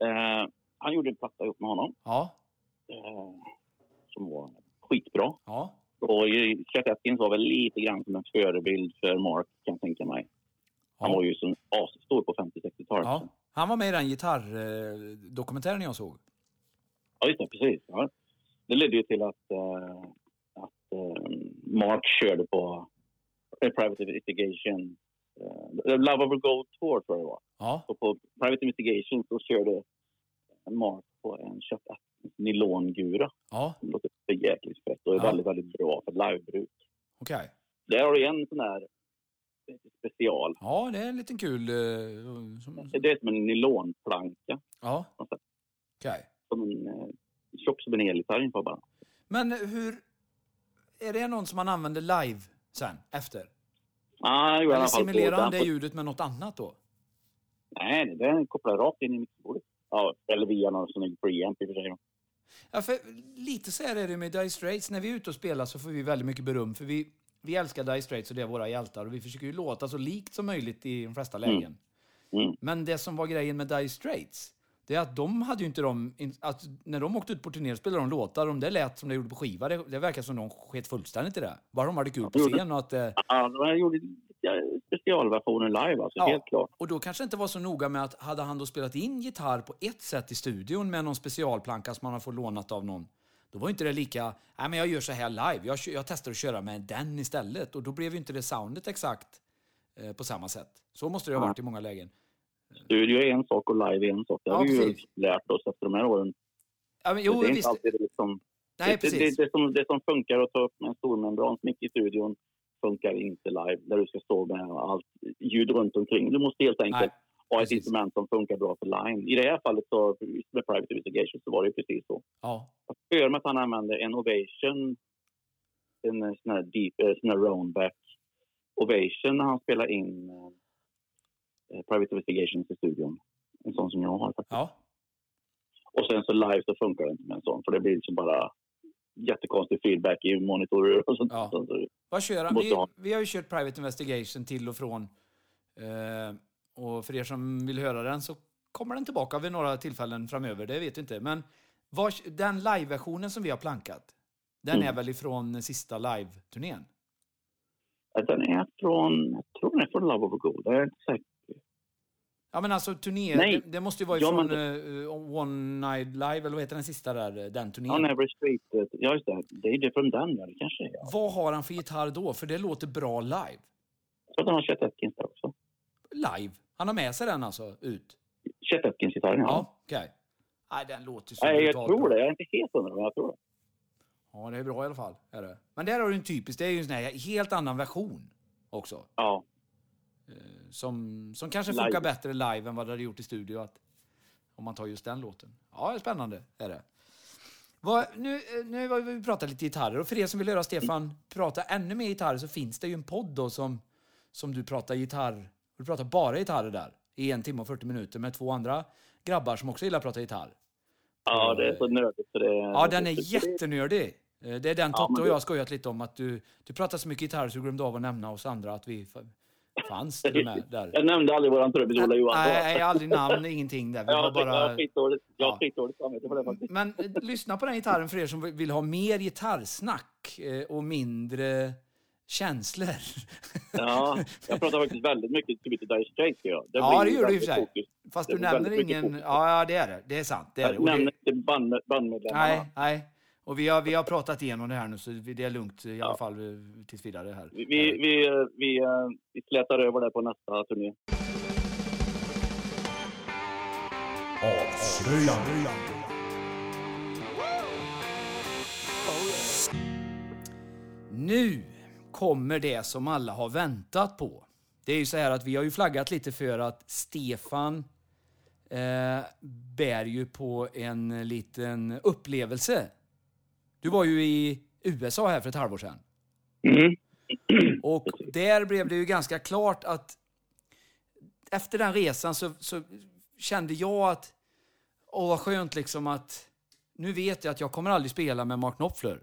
Eh, han gjorde en platta ihop med honom ja, eh, som var skitbra. ja. Och Chet Atkins var väl lite grann som en förebild för Mark, kan jag tänka mig. Han var ju så asstor på 50-60-talet. ja. Han var med i den gitarrdokumentären jag såg. Ja, just det. Precis. Ja. Det ledde ju till att, eh, att eh, Mark körde på eh, Private Investigation. Uh, Love Over Gold Tour, tror jag det var. Ja, Och på Private Investigation så körde Mark på en Atkins nylongura. ja, Det låter för jäkligt fett och är Ja. väldigt, väldigt bra för livebruk. okej. Där har du en sån här special. Ja, det är en liten kul... eh, som, Det är som en nylonplanka. ja, okej. Som en, eh, tjock som en elgitarr ungefär bara. Men hur... Är det någon som man använder live sen, efter? Ah, jag gjorde i Eller alla fall simulerar han det Den- ljudet med något annat då? Nej, den kopplar rakt in i mixerbordet. Ja, eller via någon sån preamp i och för sig. då. Ja, för lite så här är det med Dire Straits. När vi är ute och spelar så får vi väldigt mycket beröm. För vi, vi älskar Dire Straits och det är våra hjältar. Och vi försöker ju låta så likt som möjligt i de flesta lägen. Mm. Men det som var grejen med Dire Straits, det är att de hade ju inte de... Att när de åkte ut på turné spelade de låtar, om det lät som det gjorde på skiva, det, det verkar som de sket fullständigt i det. Bara de hade kul på scen och att... Eh, Ja, de gjorde specialversionen live alltså, Ja. helt klart. Och då kanske inte var så noga med att hade han då spelat in gitarr på ett sätt i studion med någon specialplanka som man har fått lånat av någon. Då var inte det lika, nej men jag gör så här live, jag, jag testar att köra med den istället. Och då blev ju inte det soundet exakt eh, på samma sätt. Så måste det ha varit i många lägen. Studio är en sak och live är en sak. Det har Ja, vi ju lärt oss efter de här åren. Ja, men, jo, det är inte visst. alltid det liksom... Nej, det, det, precis. det, som, det som funkar att ta upp med en stormembransmick i studion funkar inte live, där du ska stå med allt ljud runt omkring. Du måste helt enkelt Nej, ha ett instrument som funkar bra för line. I det här fallet så, med Private Investigation så var det ju precis så. Ja, Jag för mig att han använde en Ovation, en sån här, deep, eh, sån här roundback Ovation när han spelade in eh, Private Investigation i studion. En sån som jag har faktiskt. ja. Och sen så live så funkar det inte med en sån för det blir liksom bara jättekonstig feedback i monitorer och sånt. Ja. Vad kör han? Vi, vi har ju kört Private Investigation till och från. Eh, och för er som vill höra den så kommer den tillbaka vid några tillfällen framöver, det vet vi inte. Men vad, den live-versionen som vi har plankat, den Mm. är väl ifrån sista live-turnén? Ja, Den är från, jag tror den är från Love of Gold. Jag är inte säker. Ja men alltså turné, det, det måste ju vara Ja, ifrån men eh, One Night Live, eller vad heter den sista där, eh, den turnén? On Every Street. eh, Ja, just det. Det är det från den, ja. Det kanske är. Ja. Vad har han för gitarr då? För det låter bra live. Jag tror att han har Chet Atkins där också. Live? Han har med sig den alltså ut? Chet Atkins-gitarren, ja. Ja, okej. Nej, den låter så Nej, jag tror det. Jag är inte helt hundra, men jag tror det. Ja, det är bra i alla fall. Är det. Men där har du en typisk, det är ju en sån här helt annan version också. Ja. Som, som kanske Live. funkar bättre live än vad det hade gjort i studio. Att, om man tar just den låten. Ja, det är spännande. Är det. Vad, nu, eh, nu har vi pratat lite gitarrer och för er som vill höra Stefan prata ännu mer gitarr så finns det ju en podd då som, som du pratar gitarr, du pratar bara gitarrer där i en timme och 40 minuter med två andra grabbar som också gillar att prata gitarr. Ja, det är så nördigt så det... Ja, den är jättenördig. Eh, Det är den Ja, Totte men och jag har skojat lite om att du, du pratar så mycket gitarr så du glömde av att nämna oss andra att vi fanns till och med [LAUGHS] där. Jag nämnde aldrig våran trubbis Ola Johansson. Nej, nej, aldrig namn, ingenting där. Vi Jag har bara... skitdåligt, Ja. samvete för det faktiskt. Men eh, lyssna på den gitarren för er som vill ha mer gitarrsnack eh, och mindre känslor. Ja, jag pratar faktiskt väldigt mycket to Dire Straits. Ja, det, Ja, det gör du i och för sig. fokus. Fast Det du nämner ingen... Ja, ja, det är det. Det är sant. Det är det. Jag det... nämner inte band, bandmedlemmarna. Nej, nej. Och vi har, vi har pratat igenom det här nu så det är lugnt i alla fall eh, tills vidare här. Vi, vi, vi, vi, eh, vi slätar över det på nästa turné. Avslöjande. Nu kommer det som alla har väntat på. Det är ju så här att vi har ju flaggat lite för att Stefan eh, bär ju på en liten upplevelse. Du var ju i USA här för ett halvår sedan. Mm. Och där blev det ju ganska klart att efter den resan så, så kände jag att åh vad skönt liksom att nu vet jag att jag kommer aldrig spela med Mark Knopfler.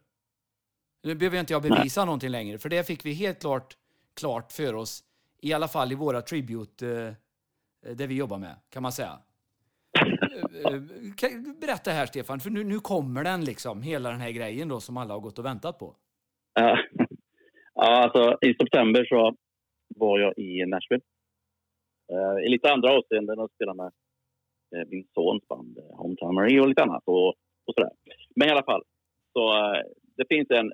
Nu behöver inte jag bevisa någonting längre, för det fick vi helt klart klart för oss, i alla fall i våra tribute, eh, det vi jobbar med, kan man säga. Eh, eh, Berätta här Stefan, för nu, nu kommer den liksom, hela den här grejen då som alla har gått och väntat på. Ja, Ja, alltså i september så var jag i Nashville. Eh, I lite andra avseenden och spelade med eh, min sons band eh, Hometown Marie och lite annat och, och sådär. Men i alla fall, så eh, det finns en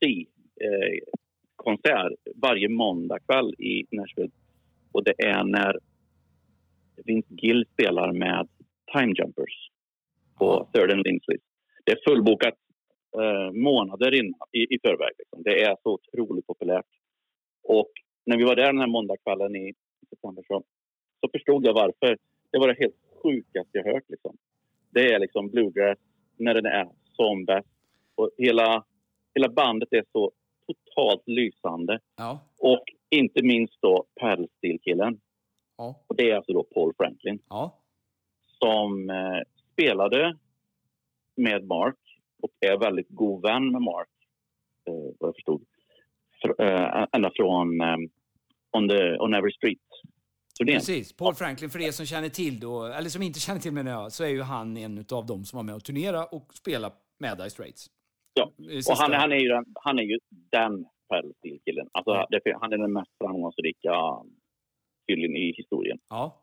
see eh, konsert varje måndagkväll i Nashville. Och det är när Vince Gill spelar med Time Jumpers på Third and Lindsley. Det är fullbokat eh, månader innan, i, i förväg. Liksom. Det är så otroligt populärt. Och när vi var där den här måndagskvällen i september så, så förstod jag varför. Det var det helt sjukaste jag hört. Liksom. Det är liksom bluegrass när den är som bäst. Och hela, hela bandet är så totalt lysande. Ja. Och inte minst då paddlesteel-killen. Ja. Och det är alltså då Paul Franklin Ja. som eh, spelade med Mark och är väldigt god vän med Mark, eh, vad jag förstod. Fr- eh, ända från eh, on, the, on Every Street-turnén. Precis. Paul Franklin, för er som känner till då, eller som inte känner till menar jag, så är ju han en av dem som var med och turnera och spela med Dire Straits. Ja, Och han, han, är ju den, han är ju den paddlesteel-killen. Alltså, Ja. han är den mest framgångsrika killen i historien. Ja.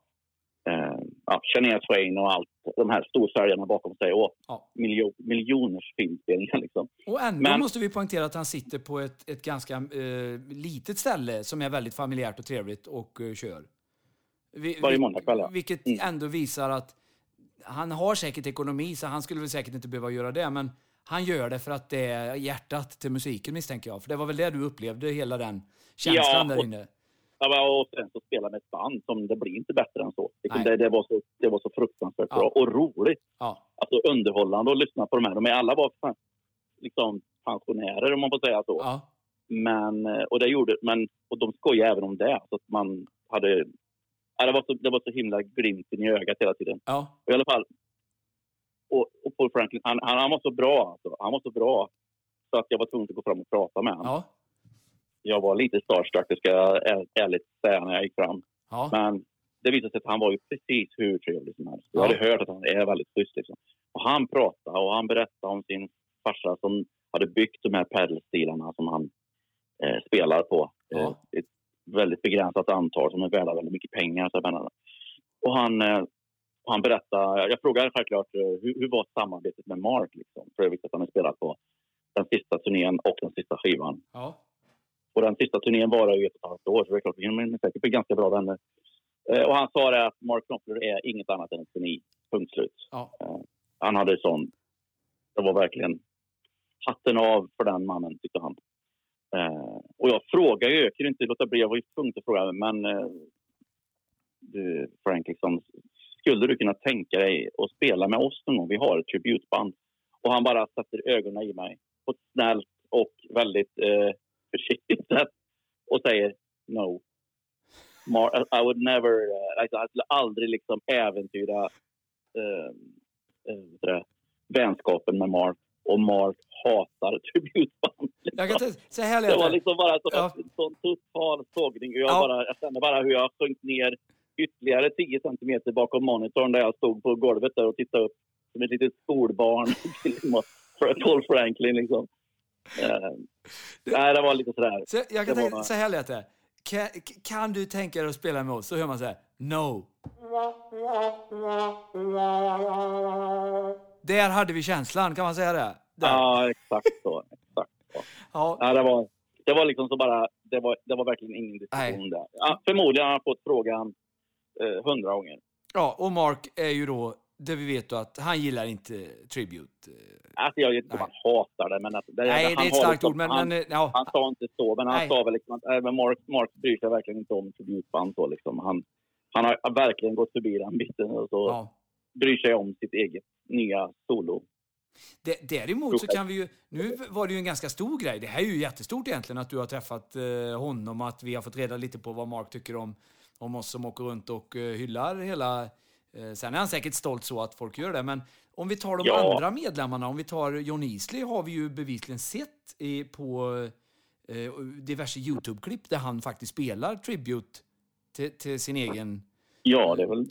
Eh, ja, Shania Twain och allt, de här storsäljarna bakom sig och ja. miljo, miljoners filmspelningar. [LAUGHS] Liksom. Och ändå Men- måste vi poängtera att han sitter på ett, ett ganska eh, litet ställe som är väldigt familjärt och trevligt och eh, kör. Vi, Varje måndagkväll, ja. Vilket Mm. ändå visar att han har säkert ekonomi, så han skulle väl säkert inte behöva göra det, men han gör det för att det är hjärtat till musiken misstänker jag. För det var väl det du upplevde, hela den känslan Ja, där inne? Ja, och sen så spela med ett band som det blir inte bättre än så. Liksom det, det, var så det var så fruktansvärt Ja. bra och roligt. Ja. Alltså underhållande att lyssna på de här. De är alla var liksom pensionärer om man får säga så. Ja. Men, eh, och det gjorde, men, och de skojade även om det. Så att man hade, det, var så, det var så himla glimten i ögat hela tiden. Ja. Och I alla fall. Och, och Paul Franklin, han, han, han var så bra. Alltså. Han var så bra så att jag var tvungen att gå fram och prata med honom. Ja. Jag var lite starstruck, det ska jag är- ärligt säga, när jag gick fram. Ja. Men det visade sig att han var ju precis hur trevlig som helst. Jag Ja. hade hört att han är väldigt schysst. Liksom. Och han pratade och han berättade om sin farsa som hade byggt de här padelstilarna som han eh, spelar på. Ja. Eh, ett väldigt begränsat antal som är värda väldigt mycket pengar. Så Och han, eh, han berättade, jag frågade självklart eh, hur, hur var samarbetet med Mark? Liksom, för jag visste att han hade spelat på den sista turnén och den sista skivan. Ja. Och den sista turnén var ju ett och ett halvt år, så det är klart vi är säkert bli ganska bra vänner. Eh, och han sa det att Mark Knopfler är inget annat än ett geni. Punkt slut. Ja. Eh, han hade sån... Det var verkligen hatten av för den mannen, tyckte han. Eh, och jag frågade ju, jag kunde inte låta bli, jag var ju tvungen att fråga, men du Frank, liksom, skulle du kunna tänka dig att spela med oss någon gång? Vi har ett tributband. Och han bara sätter ögonen i mig på ett snällt och väldigt eh, försiktigt sätt och säger no. Mar I would never, uh, jag skulle aldrig liksom äventyra uh, uh, vänskapen med Mark. Och Mark hatar [LAUGHS] tributband. Inte, så här Det var liksom bara så, Ja. en sån total sågning. Jag, Ja. bara, jag kände bara hur jag sjönk ner ytterligare 10 centimeter bakom monitorn där jag stod på golvet där och tittade upp som ett litet skolbarn [LAUGHS] till Paul Franklin. Liksom. Eh, nej, det var lite sådär. Så jag kan Det tänka, var- så här lät det. Kan, kan du tänka dig att spela med oss? Så hör man så här. No. Där hade vi känslan, kan man säga det? Där. Ja, exakt så. Exakt så. Ja. Ja, det, var, det var liksom så bara... Det var, det var verkligen ingen diskussion där. Ja, förmodligen har han fått frågan hundra gånger. ja, och Mark är ju då, det vi vet då att han gillar inte Tribute. Alltså, jag vet inte om han hatar det, men... Att, det, Nej, han det är ett starkt ord, men, han, men ja. Han sa inte så, men han Nej. sa väl liksom att men Mark, Mark bryr sig verkligen inte om tributband. Så liksom. han, han har verkligen gått förbi den biten och så ja. bryr sig om sitt eget nya solo. Det, däremot så kan vi ju, nu var det ju en ganska stor grej. Det här är ju jättestort egentligen att du har träffat eh, honom, att vi har fått reda lite på vad Mark tycker om, om oss som åker runt och eh, hyllar hela... Eh, sen är han säkert stolt så att folk gör det, men om vi tar de Ja. andra medlemmarna, om vi tar John Easley har vi ju bevisligen sett i, på eh, diverse YouTube-klipp där han faktiskt spelar tribute till, till sin egen... Ja, det är väl...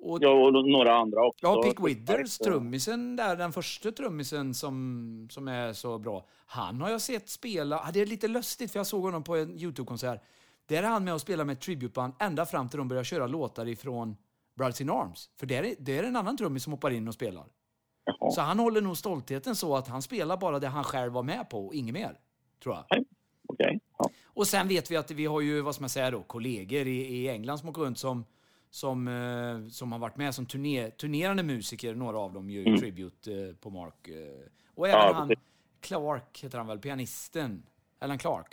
Och, Ja, och några andra också. Ja, Pick Withers, trummisen där, den första trummisen som, som är så bra. Han har jag sett spela, det är lite lustigt för jag såg honom på en YouTube-konsert. Där är han med och spelar med ett tributeband ända fram till de börjar köra låtar ifrån Brothers in Arms. För det är, det är en annan trummis som hoppar in och spelar. Jaha. Så han håller nog stoltheten så att han spelar bara det han själv var med på och inget mer. Tror jag. Okej. Ja. Och sen vet vi att vi har ju, vad ska man säga då, kollegor i, i England som åker runt som, som, eh, som har varit med som turné, turnerande musiker. Några av dem ju Mm. tribute eh, på Mark. Eh, och även Ja, han. Clark heter han väl, pianisten. Alan Clark.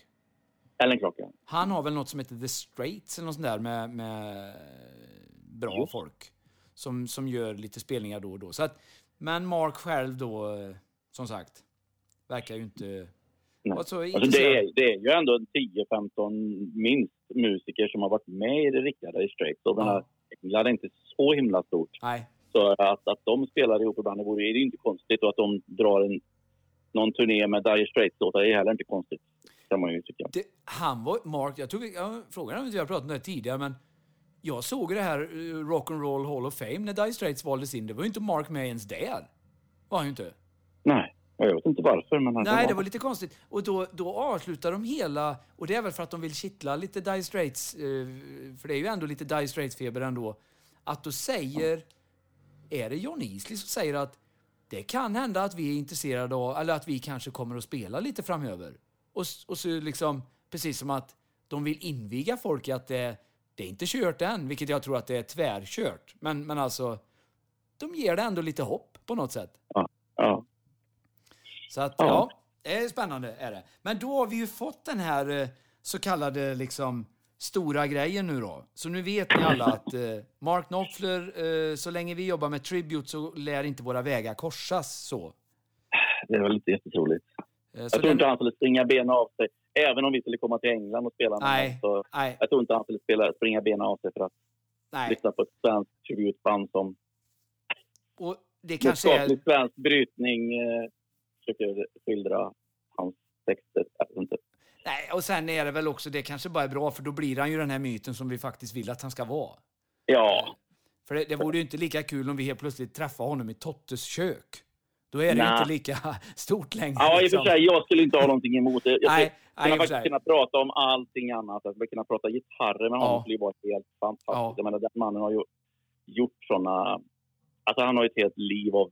Ellen Klockan. Han har väl något som heter The Straits eller något sånt där med, med bra Just. folk. Som, som gör lite spelningar då och då. Så att, men Mark själv då, eh, som sagt, verkar ju inte Nej. vara så Alltså det, är, det är ju ändå en 10-15 minst musiker som har varit med i det riktiga Dire Straits. Och den Ja. här England är inte så himla stort. Nej, Så att, att de spelar ihop ibland, det vore är det inte konstigt. Och att de drar en, någon turné med Dire Straits-låtar är heller inte konstigt. Kan man ju tycka. Det, han var, Mark, jag vi, jag frågade om vi har pratat om det tidigare, men jag såg det här uh, Rock and Roll Hall of Fame när Dire Straits valdes in. Det var ju inte Mark med ens där. Var han ju inte. Nej, jag vet inte varför. Men han Nej, det var lite konstigt. Och då, då avslutar de hela, och det är väl för att de vill kittla lite Dire Straits, eh, för det är ju ändå lite Dire Straits-feber ändå, att då säger, är det John Easley som säger att det kan hända att vi är intresserade av, eller att vi kanske kommer att spela lite framöver. Och, och så liksom, precis som att de vill inviga folk i att det, det är inte kört än, vilket jag tror att det är tvärkört. Men, men alltså, de ger det ändå lite hopp på något sätt. Ja. Så att, ja. Ja. det är spännande är det. Men då har vi ju fått den här eh, så kallade liksom stora grejen nu då. Så nu vet ni alla att eh, Mark Knopfler, eh, så länge vi jobbar med Tribute så lär inte våra vägar korsas så. Det är väl inte jättetroligt. Eh, Jag tror den- inte han skulle springa benen av sig. Även om vi skulle komma till England och spela Nej. så Nej, Jag tror inte han skulle spela, springa benen av sig för att nej. lyssna på ett svenskt tributband som Och det kanske är... svensk brytning eh, försöker skildra hans texter. Inte. Nej, och sen är det väl också, det kanske bara är bra för då blir han ju den här myten som vi faktiskt vill att han ska vara. Ja, För det, det vore ju inte lika kul om vi helt plötsligt träffade honom i Tottes kök. Då är det Nej. inte lika [LAUGHS] stort längre. ja i och liksom. för sig, jag skulle inte ha någonting emot det. Jag skulle Nej, kunna kunna prata om allting annat. Jag skulle kunna prata gitarrer med honom. Ja. Det skulle ju vara helt fantastiskt. Ja. Jag menar, den mannen har ju gjort såna... Alltså han har ju ett helt liv av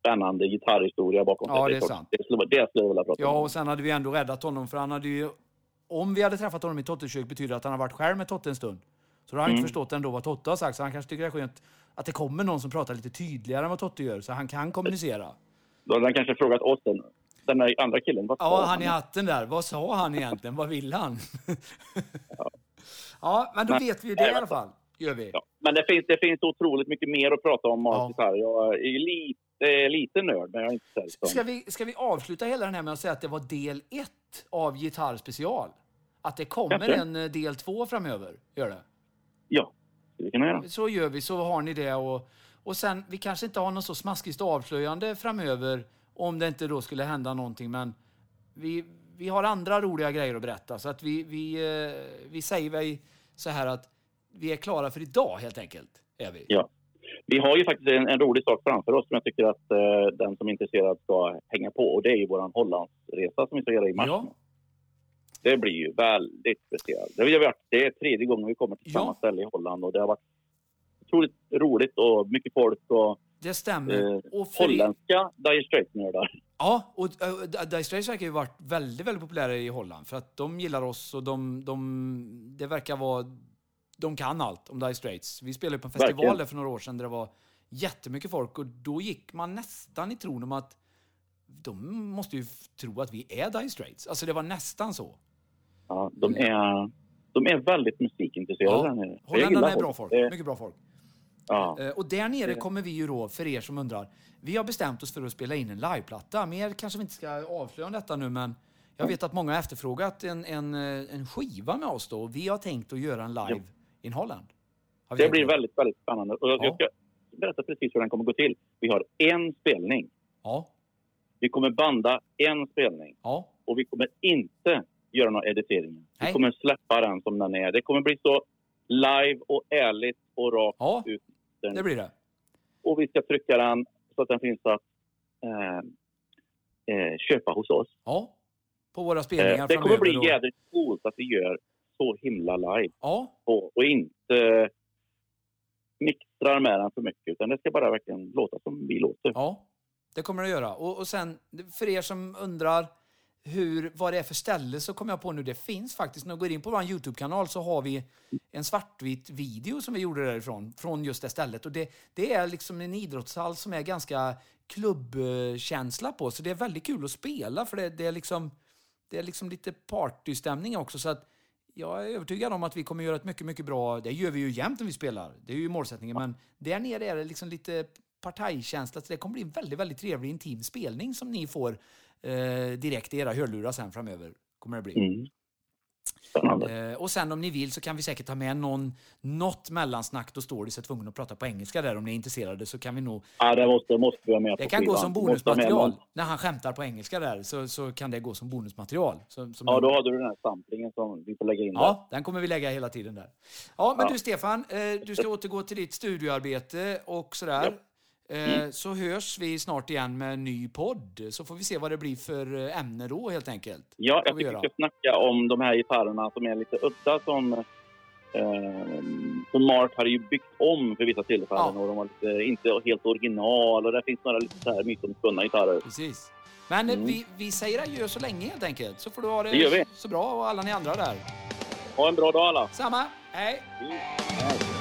spännande gitarrhistoria bakom Ja, sig. det är sant. Det skulle, det skulle jag vilja prata Ja, om. och sen hade vi ändå räddat honom för han hade ju... Om vi hade träffat honom i Tottes kök betyder det att han har varit själv med Totte en stund. Så då har han Mm. inte förstått ändå vad Totte har sagt, så han kanske tycker det är skönt att det kommer någon som pratar lite tydligare än vad Totte gör, så han kan kommunicera. Då hade han kanske frågat oss, den, den där andra killen. Vad Ja, han i hatten där. Vad sa han egentligen? vad vill han? [LAUGHS] ja, men då Nej. vet vi ju det i alla fall. Gör vi. Ja. Men det finns, det finns otroligt mycket mer att prata om Ja. Jag är lite, lite nörd, men jag är inte så Ska vi, ska vi avsluta hela den här med att säga att det var del ett av Gitarr special? Att det kommer Kanske. en eh, del två framöver? Gör det? Ja, det kan jag göra. Så gör vi, så har ni det. Och, och sen, vi kanske inte har något så smaskigt avslöjande framöver om det inte då skulle hända någonting. Men vi, vi har andra roliga grejer att berätta. Så att vi, vi, eh, vi säger väl så här att vi är klara för idag helt enkelt. Är vi. Ja. Vi har ju faktiskt en, en rolig sak framför oss som jag tycker att eh, den som är intresserad ska hänga på. Och det är ju vår Hollandsresa som vi ska göra i mars. Ja. Det blir ju väldigt speciellt. Det, har varit, det är tredje gången vi kommer till Ja. samma ställe i Holland och det har varit otroligt roligt och mycket folk och Det stämmer. eh, och för holländska Dire Straits-nördar. Ja, och uh, Dire Straits verkar ju varit väldigt, väldigt populära i Holland. För att de gillar oss och de, de, det verkar vara... De kan allt om Dire Straits. Vi spelade på en festival Verkligen. där för några år sedan där det var jättemycket folk och då gick man nästan i tron om att de måste ju tro att vi är Dire Straits. Alltså det var nästan så. Ja, de, är, de är väldigt musikintresserade Ja. där nere. Jag Holländarna är bra folk. Det- Mycket bra folk. Ja. Eh, Och där nere kommer vi ju då, för er som undrar, vi har bestämt oss för att spela in en liveplatta. Mer kanske vi inte ska avslöja om detta nu, men jag vet att många har efterfrågat en, en, eh, en skiva med oss då. Vi har tänkt att göra en live in Holland. Det blir väldigt, väldigt spännande. Och jag Ja. ska berätta precis hur den kommer gå till. Vi har en spelning. Ja, Vi kommer banda en spelning. ja, Och vi kommer inte göra några editeringar. Nej. Vi kommer släppa den som den är. Det kommer bli så live och ärligt och rakt ja, ut. det blir det. Och vi ska trycka den så att den finns att eh, eh, köpa hos oss. Ja, på våra spelningar Eh, det kommer bli då. jädrigt coolt att vi gör så himla live. Ja, Och, och inte mixtrar med den för mycket. Utan det ska bara verkligen låta som vi låter. ja, det kommer det att göra. Och, och sen, för er som undrar hur, vad det är för ställe så kommer jag på nu, det finns faktiskt, när du går in på vår YouTube-kanal så har vi en svartvit video som vi gjorde därifrån, från just det stället. Och det, det är liksom en idrottshall som är ganska klubbkänsla på, så det är väldigt kul att spela för det, det är liksom det är liksom lite partystämning också. Så att jag är övertygad om att vi kommer göra ett mycket, mycket bra... Det gör vi ju jämt när vi spelar. Det är ju målsättningen. Men där nere är det liksom lite partajkänsla. Så det kommer bli en väldigt, väldigt trevlig intim spelning som ni får eh, direkt i era hörlurar sen framöver. Kommer det bli. Mm. Eh, och sen om ni vill så kan vi säkert ta med någon, något mellansnack. Då står det sig tvungen att prata på engelska där om ni är intresserade. Så kan vi nog Ja, det måste, måste vi ha med det kan gå skivan. som ha med bonusmaterial. När han skämtar på engelska där så, så kan det gå som bonusmaterial. Så, som Ja, då har du den här samplingen som vi får lägga in där. Ja, den kommer vi lägga hela tiden där. Ja, men Ja. du Stefan, eh, du ska återgå till ditt studioarbete och sådär. Eh, Mm. Så hörs vi snart igen med en ny podd. Så får vi se vad det blir för eh, ämne då helt enkelt. Ja, jag tycker vi ska snacka om de här gitarrerna som är lite udda som, eh, som Mark hade ju byggt om för vissa tillfällen Ja. och de var lite, inte helt original och det finns några lite så här mytomspunna gitarrer. Precis. Men eh, Mm. vi, vi säger adjö så länge helt enkelt. Så får du ha det, Det så bra och alla ni andra där. Ha en bra dag alla! Samma. Hej! Hej.